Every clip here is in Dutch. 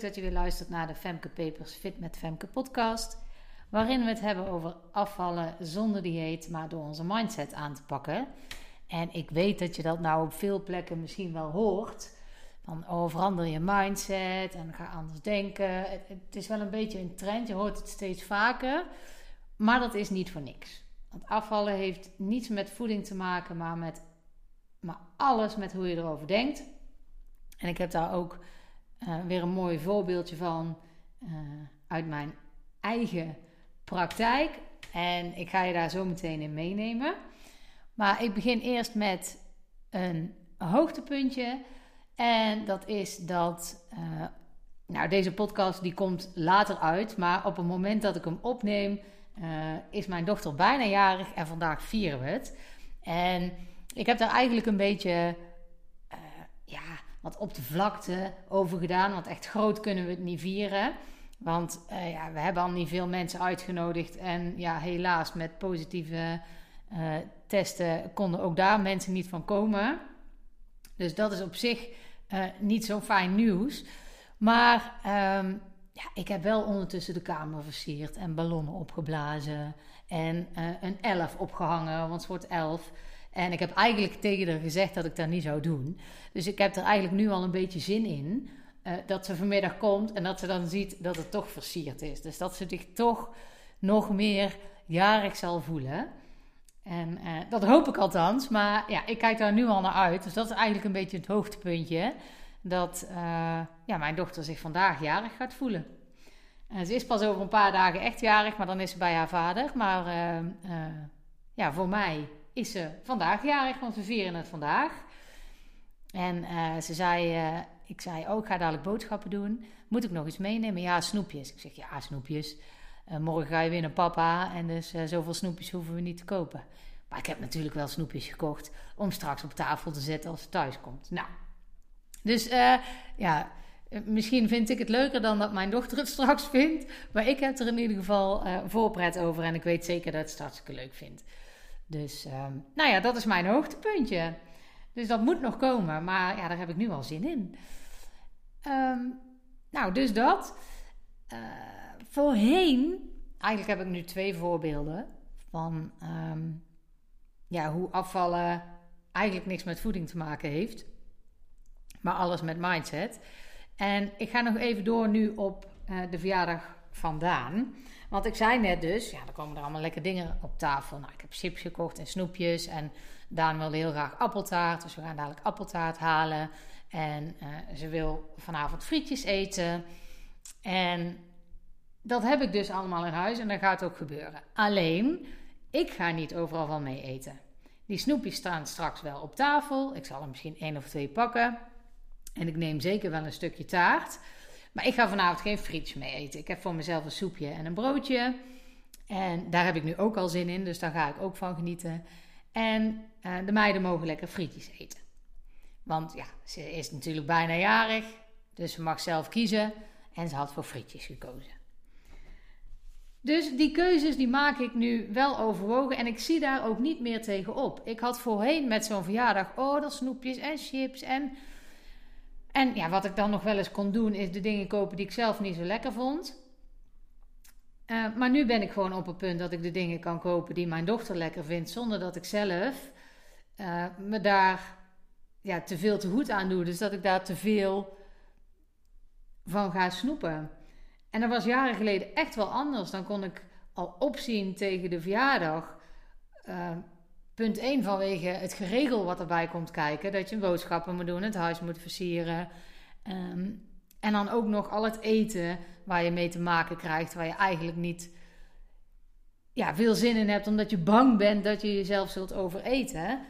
Dat je weer luistert naar de Femke Papers Fit met Femke podcast. Waarin we het hebben over afvallen zonder dieet, maar door onze mindset aan te pakken. En ik weet dat je dat nou op veel plekken misschien wel hoort. Van oh, verander je mindset en ga anders denken. Het, het is wel een beetje een trend, je hoort het steeds vaker. Maar dat is niet voor niks. Want afvallen heeft niets met voeding te maken, maar met maar alles met hoe je erover denkt. En ik heb daar ook uh, weer een mooi voorbeeldje van uh, uit mijn eigen praktijk. En ik ga je daar zo meteen in meenemen. Maar ik begin eerst met een hoogtepuntje. En dat is dat. Uh, nou, deze podcast die komt later uit. Maar op het moment dat ik hem opneem, is mijn dochter bijna jarig. En vandaag vieren we het. En ik heb daar eigenlijk een beetje ja, wat op de vlakte over gedaan. Want echt groot kunnen we het niet vieren. Want uh, ja, we hebben al niet veel mensen uitgenodigd. En ja, helaas met positieve uh, testen konden ook daar mensen niet van komen. Dus dat is op zich uh, niet zo fijn nieuws. Maar um, ja, ik heb wel ondertussen de kamer versierd en ballonnen opgeblazen. En een elf opgehangen, want het wordt elf. En ik heb eigenlijk tegen haar gezegd dat ik dat niet zou doen. Dus ik heb er eigenlijk nu al een beetje zin in. Uh, dat ze vanmiddag komt en dat ze dan ziet dat het toch versierd is. Dus dat ze zich toch nog meer jarig zal voelen. En uh, dat hoop ik althans. Maar ja, ik kijk daar nu al naar uit. Dus dat is eigenlijk een beetje het hoogtepuntje. Dat uh, ja, mijn dochter zich vandaag jarig gaat voelen. En ze is pas over een paar dagen echt jarig, maar dan is ze bij haar vader. Maar ja, voor mij is ze vandaag jarig, want we vieren het vandaag. En uh, ze zei, uh, ik zei, oh, ga dadelijk boodschappen doen. Moet ik nog iets meenemen? Ja, snoepjes. Ik zeg, ja, snoepjes. Uh, morgen ga je weer naar papa en dus zoveel snoepjes hoeven we niet te kopen. Maar ik heb natuurlijk wel snoepjes gekocht om straks op tafel te zetten als ze thuis komt. Nou, dus ja, misschien vind ik het leuker dan dat mijn dochter het straks vindt. Maar ik heb er in ieder geval voorpret over en ik weet zeker dat het hartstikke leuk vindt. Dus um, nou ja, dat is mijn hoogtepuntje. Dus dat moet nog komen, maar ja, daar heb ik nu al zin in. Um, nou, dus dat. Uh, voorheen, eigenlijk heb ik nu twee voorbeelden van um, ja, hoe afvallen eigenlijk niks met voeding te maken heeft, maar alles met mindset. En ik ga nog even door nu op uh, de verjaardag vandaan. Want ik zei net dus, ja, er komen er allemaal lekker dingen op tafel. Nou, ik heb chips gekocht en snoepjes. En Daan wilde heel graag appeltaart. Dus we gaan dadelijk appeltaart halen. En uh, ze wil vanavond frietjes eten. En dat heb ik dus allemaal in huis en dat gaat ook gebeuren. Alleen, ik ga niet overal van mee eten. Die snoepjes staan straks wel op tafel. Ik zal er misschien één of twee pakken. En ik neem zeker wel een stukje taart. Maar ik ga vanavond geen frietjes mee eten. Ik heb voor mezelf een soepje en een broodje. En daar heb ik nu ook al zin in, dus daar ga ik ook van genieten. En uh, de meiden mogen lekker frietjes eten. Want ja, ze is natuurlijk bijna jarig, dus ze mag zelf kiezen. En ze had voor frietjes gekozen. Dus die keuzes die maak ik nu wel overwogen en ik zie daar ook niet meer tegenop. Ik had voorheen met zo'n verjaardag, oh dat snoepjes en chips en en ja, wat ik dan nog wel eens kon doen, is de dingen kopen die ik zelf niet zo lekker vond. Uh, maar nu ben ik gewoon op het punt dat ik de dingen kan kopen die mijn dochter lekker vindt, zonder dat ik zelf uh, me daar ja, te veel te goed aan doe. Dus dat ik daar te veel van ga snoepen. En dat was jaren geleden echt wel anders. Dan kon ik al opzien tegen de verjaardag. Uh, Punt 1 vanwege het geregel wat erbij komt kijken. Dat je boodschappen moet doen, het huis moet versieren. Um, en dan ook nog al het eten waar je mee te maken krijgt, waar je eigenlijk niet ja, veel zin in hebt, omdat je bang bent dat je jezelf zult overeten.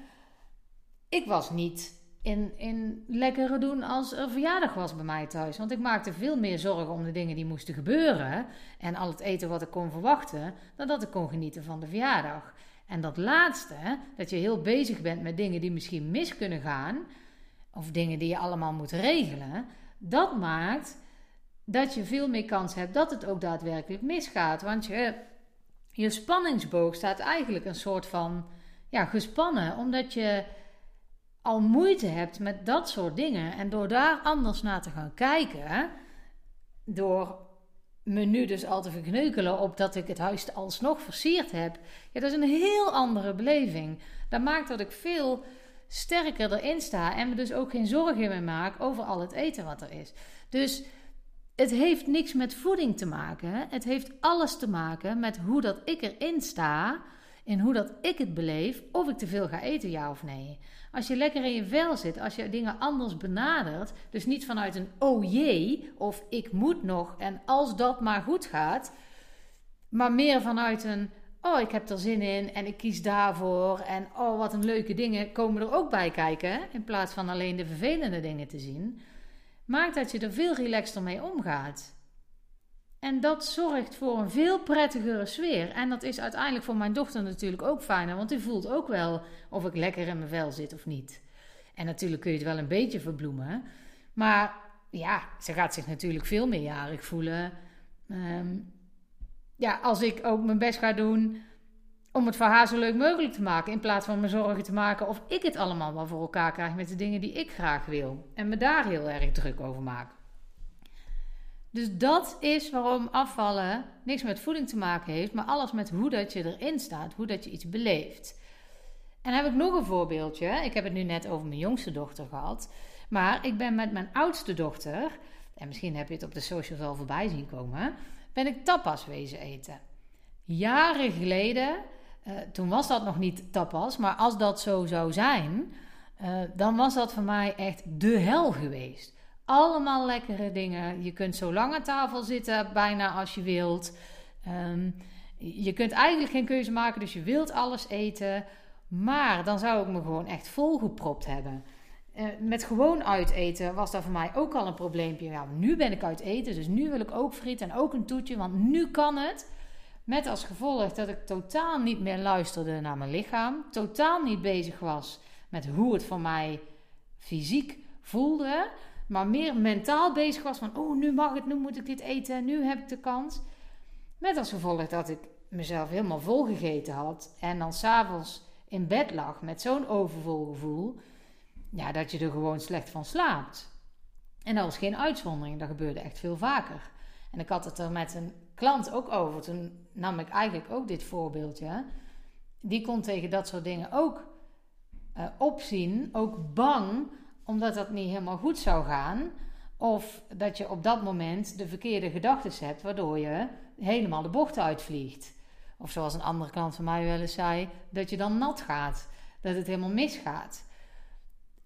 Ik was niet in, in lekkere doen als er verjaardag was bij mij thuis. Want ik maakte veel meer zorgen om de dingen die moesten gebeuren. En al het eten wat ik kon verwachten, dan dat ik kon genieten van de verjaardag. En dat laatste, dat je heel bezig bent met dingen die misschien mis kunnen gaan, of dingen die je allemaal moet regelen, dat maakt dat je veel meer kans hebt dat het ook daadwerkelijk misgaat. Want je, je spanningsboog staat eigenlijk een soort van ja, gespannen, omdat je al moeite hebt met dat soort dingen en door daar anders naar te gaan kijken, door me nu dus al te verkneukelen op dat ik het huis alsnog versierd heb, ja, dat is een heel andere beleving. Dat maakt dat ik veel sterker erin sta en me dus ook geen zorgen meer maak over al het eten wat er is. Dus het heeft niks met voeding te maken. Het heeft alles te maken met hoe dat ik erin sta en hoe dat ik het beleef, of ik te veel ga eten, ja of nee. Als je lekker in je vel zit, als je dingen anders benadert, dus niet vanuit een oh jee of ik moet nog en als dat maar goed gaat, maar meer vanuit een oh ik heb er zin in en ik kies daarvoor en oh wat een leuke dingen komen er ook bij kijken, in plaats van alleen de vervelende dingen te zien, maakt dat je er veel relaxter mee omgaat. En dat zorgt voor een veel prettigere sfeer. En dat is uiteindelijk voor mijn dochter natuurlijk ook fijner, want die voelt ook wel of ik lekker in mijn vel zit of niet. En natuurlijk kun je het wel een beetje verbloemen. Maar ja, ze gaat zich natuurlijk veel meer jarig voelen. Ehm, ja, als ik ook mijn best ga doen om het voor haar zo leuk mogelijk te maken. In plaats van me zorgen te maken of ik het allemaal wel voor elkaar krijg met de dingen die ik graag wil. En me daar heel erg druk over maak. Dus dat is waarom afvallen niks met voeding te maken heeft, maar alles met hoe dat je erin staat, hoe dat je iets beleeft. En heb ik nog een voorbeeldje. Ik heb het nu net over mijn jongste dochter gehad. Maar ik ben met mijn oudste dochter, en misschien heb je het op de socials al voorbij zien komen, ben ik tapas wezen eten. Jaren geleden, uh, toen was dat nog niet tapas, maar als dat zo zou zijn, uh, dan was dat voor mij echt de hel geweest. Allemaal lekkere dingen. Je kunt zo lang aan tafel zitten, bijna als je wilt. Ehm, je kunt eigenlijk geen keuze maken, dus je wilt alles eten. Maar dan zou ik me gewoon echt volgepropt hebben. Uh, met gewoon uiteten was dat voor mij ook al een probleempje. Ja, nu ben ik uit eten, dus nu wil ik ook friet en ook een toetje, want nu kan het. Met als gevolg dat ik totaal niet meer luisterde naar mijn lichaam. Totaal niet bezig was met hoe het voor mij fysiek voelde maar meer mentaal bezig was van, oh, nu mag het, nu moet ik dit eten, nu heb ik de kans. Met als gevolg dat ik mezelf helemaal volgegeten had en dan s'avonds in bed lag met zo'n overvol gevoel, ja, dat je er gewoon slecht van slaapt. En dat was geen uitzondering, dat gebeurde echt veel vaker. En ik had het er met een klant ook over. Toen nam ik eigenlijk ook dit voorbeeldje. Die kon tegen dat soort dingen ook uh, opzien, ook bang omdat dat niet helemaal goed zou gaan. Of dat je op dat moment de verkeerde gedachten hebt, waardoor je helemaal de bocht uitvliegt. Of zoals een andere klant van mij wel eens zei, dat je dan nat gaat, dat het helemaal misgaat.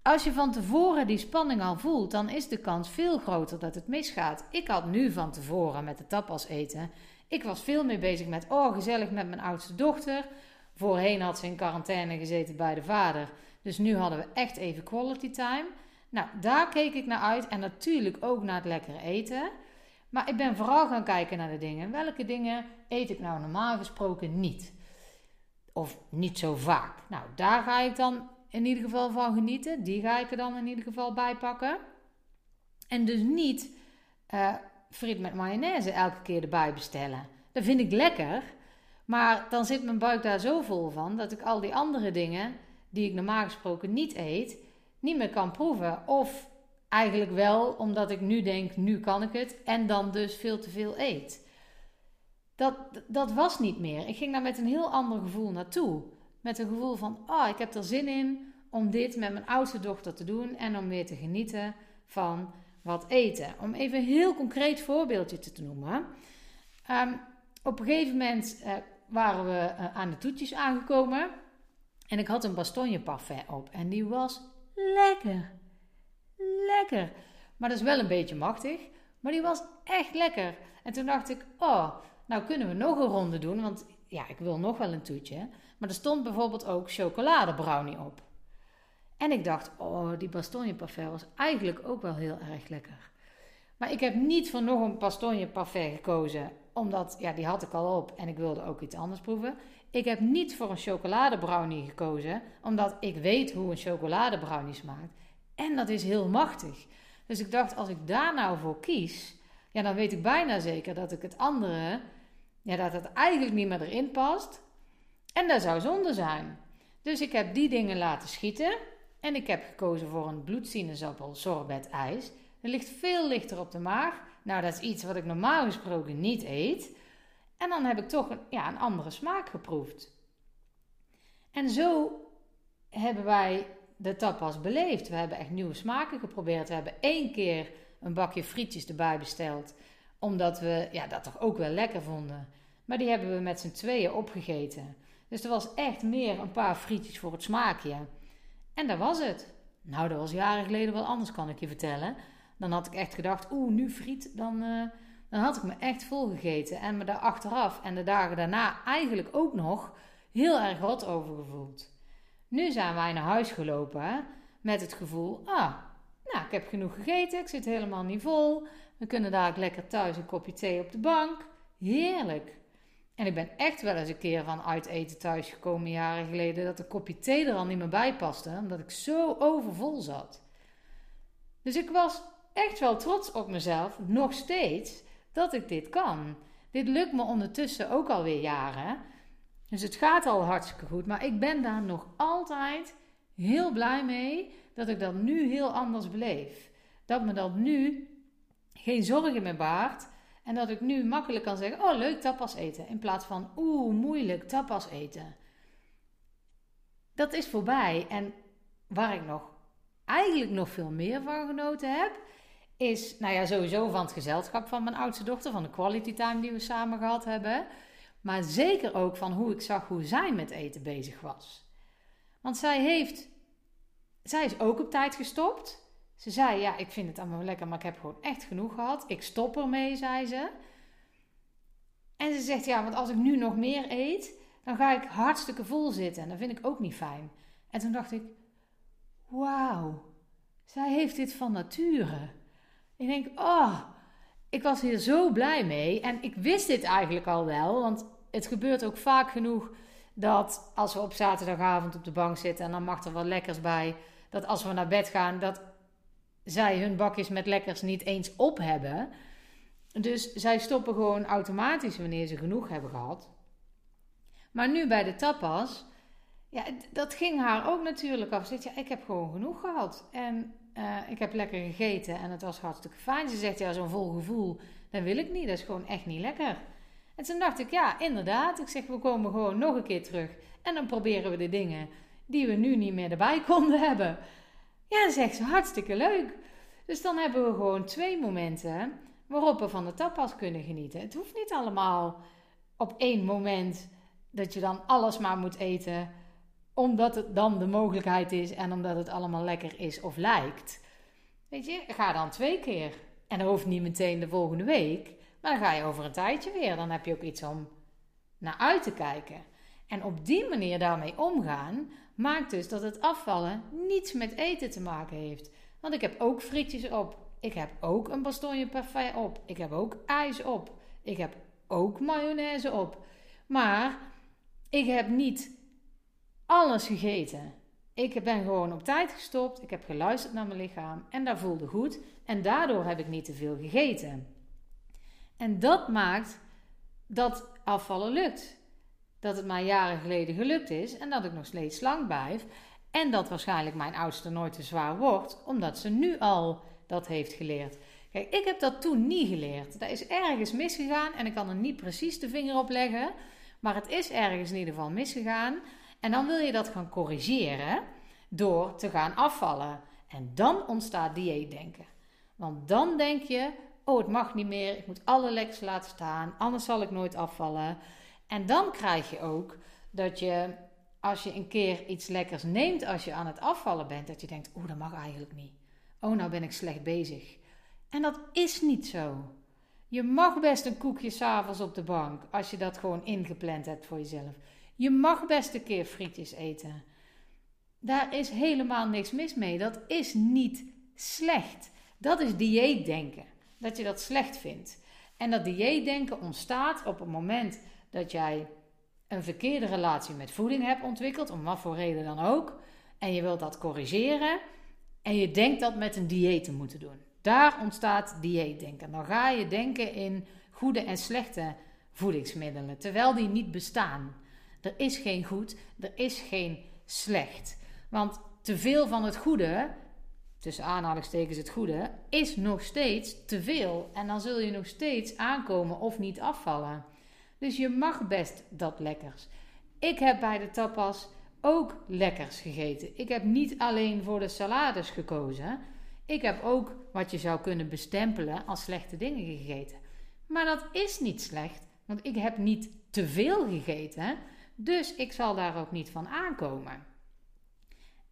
Als je van tevoren die spanning al voelt, dan is de kans veel groter dat het misgaat. Ik had nu van tevoren met de tapas eten. Ik was veel meer bezig met, oh gezellig met mijn oudste dochter. Voorheen had ze in quarantaine gezeten bij de vader. Dus nu hadden we echt even quality time. Nou, daar keek ik naar uit en natuurlijk ook naar het lekkere eten. Maar ik ben vooral gaan kijken naar de dingen. Welke dingen eet ik nou normaal gesproken niet? Of niet zo vaak. Nou, daar ga ik dan in ieder geval van genieten. Die ga ik er dan in ieder geval bij pakken. En dus niet uh, friet met mayonaise elke keer erbij bestellen. Dat vind ik lekker. Maar dan zit mijn buik daar zo vol van dat ik al die andere dingen die ik normaal gesproken niet eet, niet meer kan proeven. Of eigenlijk wel, omdat ik nu denk, nu kan ik het, en dan dus veel te veel eet. Dat, dat was niet meer. Ik ging daar met een heel ander gevoel naartoe. Met een gevoel van, oh, ik heb er zin in om dit met mijn oudste dochter te doen en om weer te genieten van wat eten. Om even een heel concreet voorbeeldje te noemen. Ehm, op een gegeven moment uh, waren we uh, aan de toetjes aangekomen. En ik had een bastogne parfait op. En die was lekker. Lekker. Maar dat is wel een beetje machtig. Maar die was echt lekker. En toen dacht ik, oh, nou kunnen we nog een ronde doen. Want ja, ik wil nog wel een toetje. Maar er stond bijvoorbeeld ook chocoladebrownie op. En ik dacht, oh, die bastogne parfait was eigenlijk ook wel heel erg lekker. Maar ik heb niet voor nog een bastogne parfait gekozen. Omdat, ja, die had ik al op. En ik wilde ook iets anders proeven. Ik heb niet voor een chocoladebrownie gekozen, omdat ik weet hoe een chocoladebrownie smaakt. En dat is heel machtig. Dus ik dacht, als ik daar nou voor kies, ja, dan weet ik bijna zeker dat ik het andere, ja, dat het eigenlijk niet meer erin past. En dat zou zonde zijn. Dus ik heb die dingen laten schieten. En ik heb gekozen voor een bloedsinaasappel sorbet ijs. Dat ligt veel lichter op de maag. Nou, dat is iets wat ik normaal gesproken niet eet. En dan heb ik toch een, ja, een andere smaak geproefd. En zo hebben wij de tapas beleefd. We hebben echt nieuwe smaken geprobeerd. We hebben één keer een bakje frietjes erbij besteld. Omdat we ja, dat toch ook wel lekker vonden. Maar die hebben we met z'n tweeën opgegeten. Dus er was echt meer een paar frietjes voor het smaakje. En dat was het. Nou, dat was jaren geleden wel anders, kan ik je vertellen. Dan had ik echt gedacht, oeh, nu friet, dan, uh, dan had ik me echt vol gegeten. En me daar achteraf en de dagen daarna eigenlijk ook nog heel erg wat over gevoeld. Nu zijn wij naar huis gelopen met het gevoel, ah, nou, ik heb genoeg gegeten, ik zit helemaal niet vol. We kunnen daar lekker thuis een kopje thee op de bank. Heerlijk. En ik ben echt wel eens een keer van uit eten thuis gekomen jaren geleden dat een kopje thee er al niet meer bij paste, omdat ik zo overvol zat. Dus ik was echt wel trots op mezelf, nog steeds, dat ik dit kan. Dit lukt me ondertussen ook alweer jaren. Dus het gaat al hartstikke goed, maar ik ben daar nog altijd heel blij mee dat ik dat nu heel anders beleef. Dat me dat nu geen zorgen meer baart en dat ik nu makkelijk kan zeggen: Oh, leuk tapas eten. In plaats van: Oeh, moeilijk tapas eten. Dat is voorbij. En waar ik nog eigenlijk nog veel meer van genoten heb, is nou ja, sowieso van het gezelschap van mijn oudste dochter, van de quality time die we samen gehad hebben. Maar zeker ook van hoe ik zag hoe zij met eten bezig was. Want zij heeft, zij is ook op tijd gestopt. Ze zei, ja, ik vind het allemaal lekker, maar ik heb gewoon echt genoeg gehad. Ik stop ermee, zei ze. En ze zegt, ja, want als ik nu nog meer eet, dan ga ik hartstikke vol zitten. En dat vind ik ook niet fijn. En toen dacht ik, wauw, zij heeft dit van nature. Ik denk, oh, ik was hier zo blij mee. En ik wist dit eigenlijk al wel, want het gebeurt ook vaak genoeg dat als we op zaterdagavond op de bank zitten en dan mag er wat lekkers bij, dat als we naar bed gaan, dat zij hun bakjes met lekkers niet eens op hebben. Dus zij stoppen gewoon automatisch wanneer ze genoeg hebben gehad. Maar nu bij de tapas, ja, dat ging haar ook natuurlijk af. Zegt, ja, ik heb gewoon genoeg gehad. En uh, ik heb lekker gegeten en het was hartstikke fijn. Ze zegt, ja, zo'n vol gevoel, dat wil ik niet. Dat is gewoon echt niet lekker. En toen dacht ik, ja, inderdaad. Ik zeg, we komen gewoon nog een keer terug. En dan proberen we de dingen die we nu niet meer erbij konden hebben. Ja, zegt ze, hartstikke leuk. Dus dan hebben we gewoon twee momenten waarop we van de tapas kunnen genieten. Het hoeft niet allemaal op één moment dat je dan alles maar moet eten, omdat het dan de mogelijkheid is en omdat het allemaal lekker is of lijkt. Weet je, ga dan twee keer. En dat hoeft niet meteen de volgende week, maar dan ga je over een tijdje weer. Dan heb je ook iets om naar uit te kijken. En op die manier daarmee omgaan, maakt dus dat het afvallen niets met eten te maken heeft. Want ik heb ook frietjes op. Ik heb ook een bastogne parfait op. Ik heb ook ijs op. Ik heb ook mayonaise op. Maar ik heb niet alles gegeten. Ik ben gewoon op tijd gestopt. Ik heb geluisterd naar mijn lichaam en dat voelde goed. En daardoor heb ik niet te veel gegeten. En dat maakt dat afvallen lukt. Dat het mij jaren geleden gelukt is en dat ik nog steeds slank blijf. En dat waarschijnlijk mijn oudste nooit te zwaar wordt, omdat ze nu al dat heeft geleerd. Kijk, ik heb dat toen niet geleerd. Dat is ergens misgegaan en ik kan er niet precies de vinger op leggen. Maar het is ergens in ieder geval misgegaan. En dan wil je dat gaan corrigeren door te gaan afvallen. En dan ontstaat dieetdenken. Want dan denk je: oh, het mag niet meer, ik moet alle lekkers laten staan, anders zal ik nooit afvallen. En dan krijg je ook dat je als je een keer iets lekkers neemt als je aan het afvallen bent, dat je denkt: oeh, dat mag eigenlijk niet. Oh, nou ben ik slecht bezig. En dat is niet zo. Je mag best een koekje s'avonds op de bank als je dat gewoon ingepland hebt voor jezelf. Je mag best een keer frietjes eten. Daar is helemaal niks mis mee. Dat is niet slecht. Dat is dieetdenken. Dat je dat slecht vindt. En dat dieetdenken ontstaat op het moment dat jij een verkeerde relatie met voeding hebt ontwikkeld, om wat voor reden dan ook, en je wilt dat corrigeren, en je denkt dat met een dieet te moeten doen. Daar ontstaat dieetdenken. Dan ga je denken in goede en slechte voedingsmiddelen, terwijl die niet bestaan. Er is geen goed, er is geen slecht. Want te veel van het goede, tussen aanhalingstekens het goede, is nog steeds te veel. En dan zul je nog steeds aankomen of niet afvallen. Dus je mag best dat lekkers. Ik heb bij de tapas ook lekkers gegeten. Ik heb niet alleen voor de salades gekozen. Ik heb ook wat je zou kunnen bestempelen als slechte dingen gegeten. Maar dat is niet slecht, want ik heb niet te veel gegeten. Dus ik zal daar ook niet van aankomen.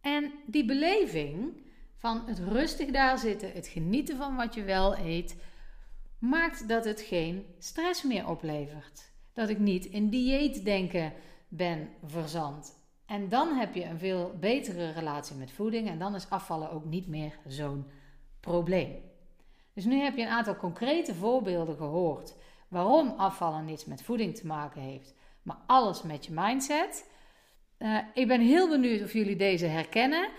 En die beleving van het rustig daar zitten, het genieten van wat je wel eet, maakt dat het geen stress meer oplevert. Dat ik niet in dieetdenken ben verzand. En dan heb je een veel betere relatie met voeding en dan is afvallen ook niet meer zo'n probleem. Dus nu heb je een aantal concrete voorbeelden gehoord waarom afvallen niets met voeding te maken heeft, maar alles met je mindset. Uh, ik ben heel benieuwd of jullie deze herkennen.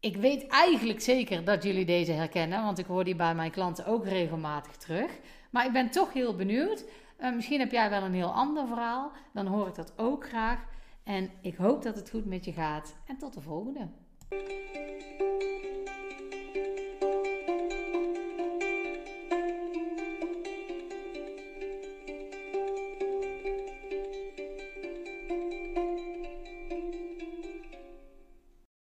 Ik weet eigenlijk zeker dat jullie deze herkennen, want ik hoor die bij mijn klanten ook regelmatig terug. Maar ik ben toch heel benieuwd. Uh, misschien heb jij wel een heel ander verhaal. Dan hoor ik dat ook graag. En ik hoop dat het goed met je gaat. En tot de volgende.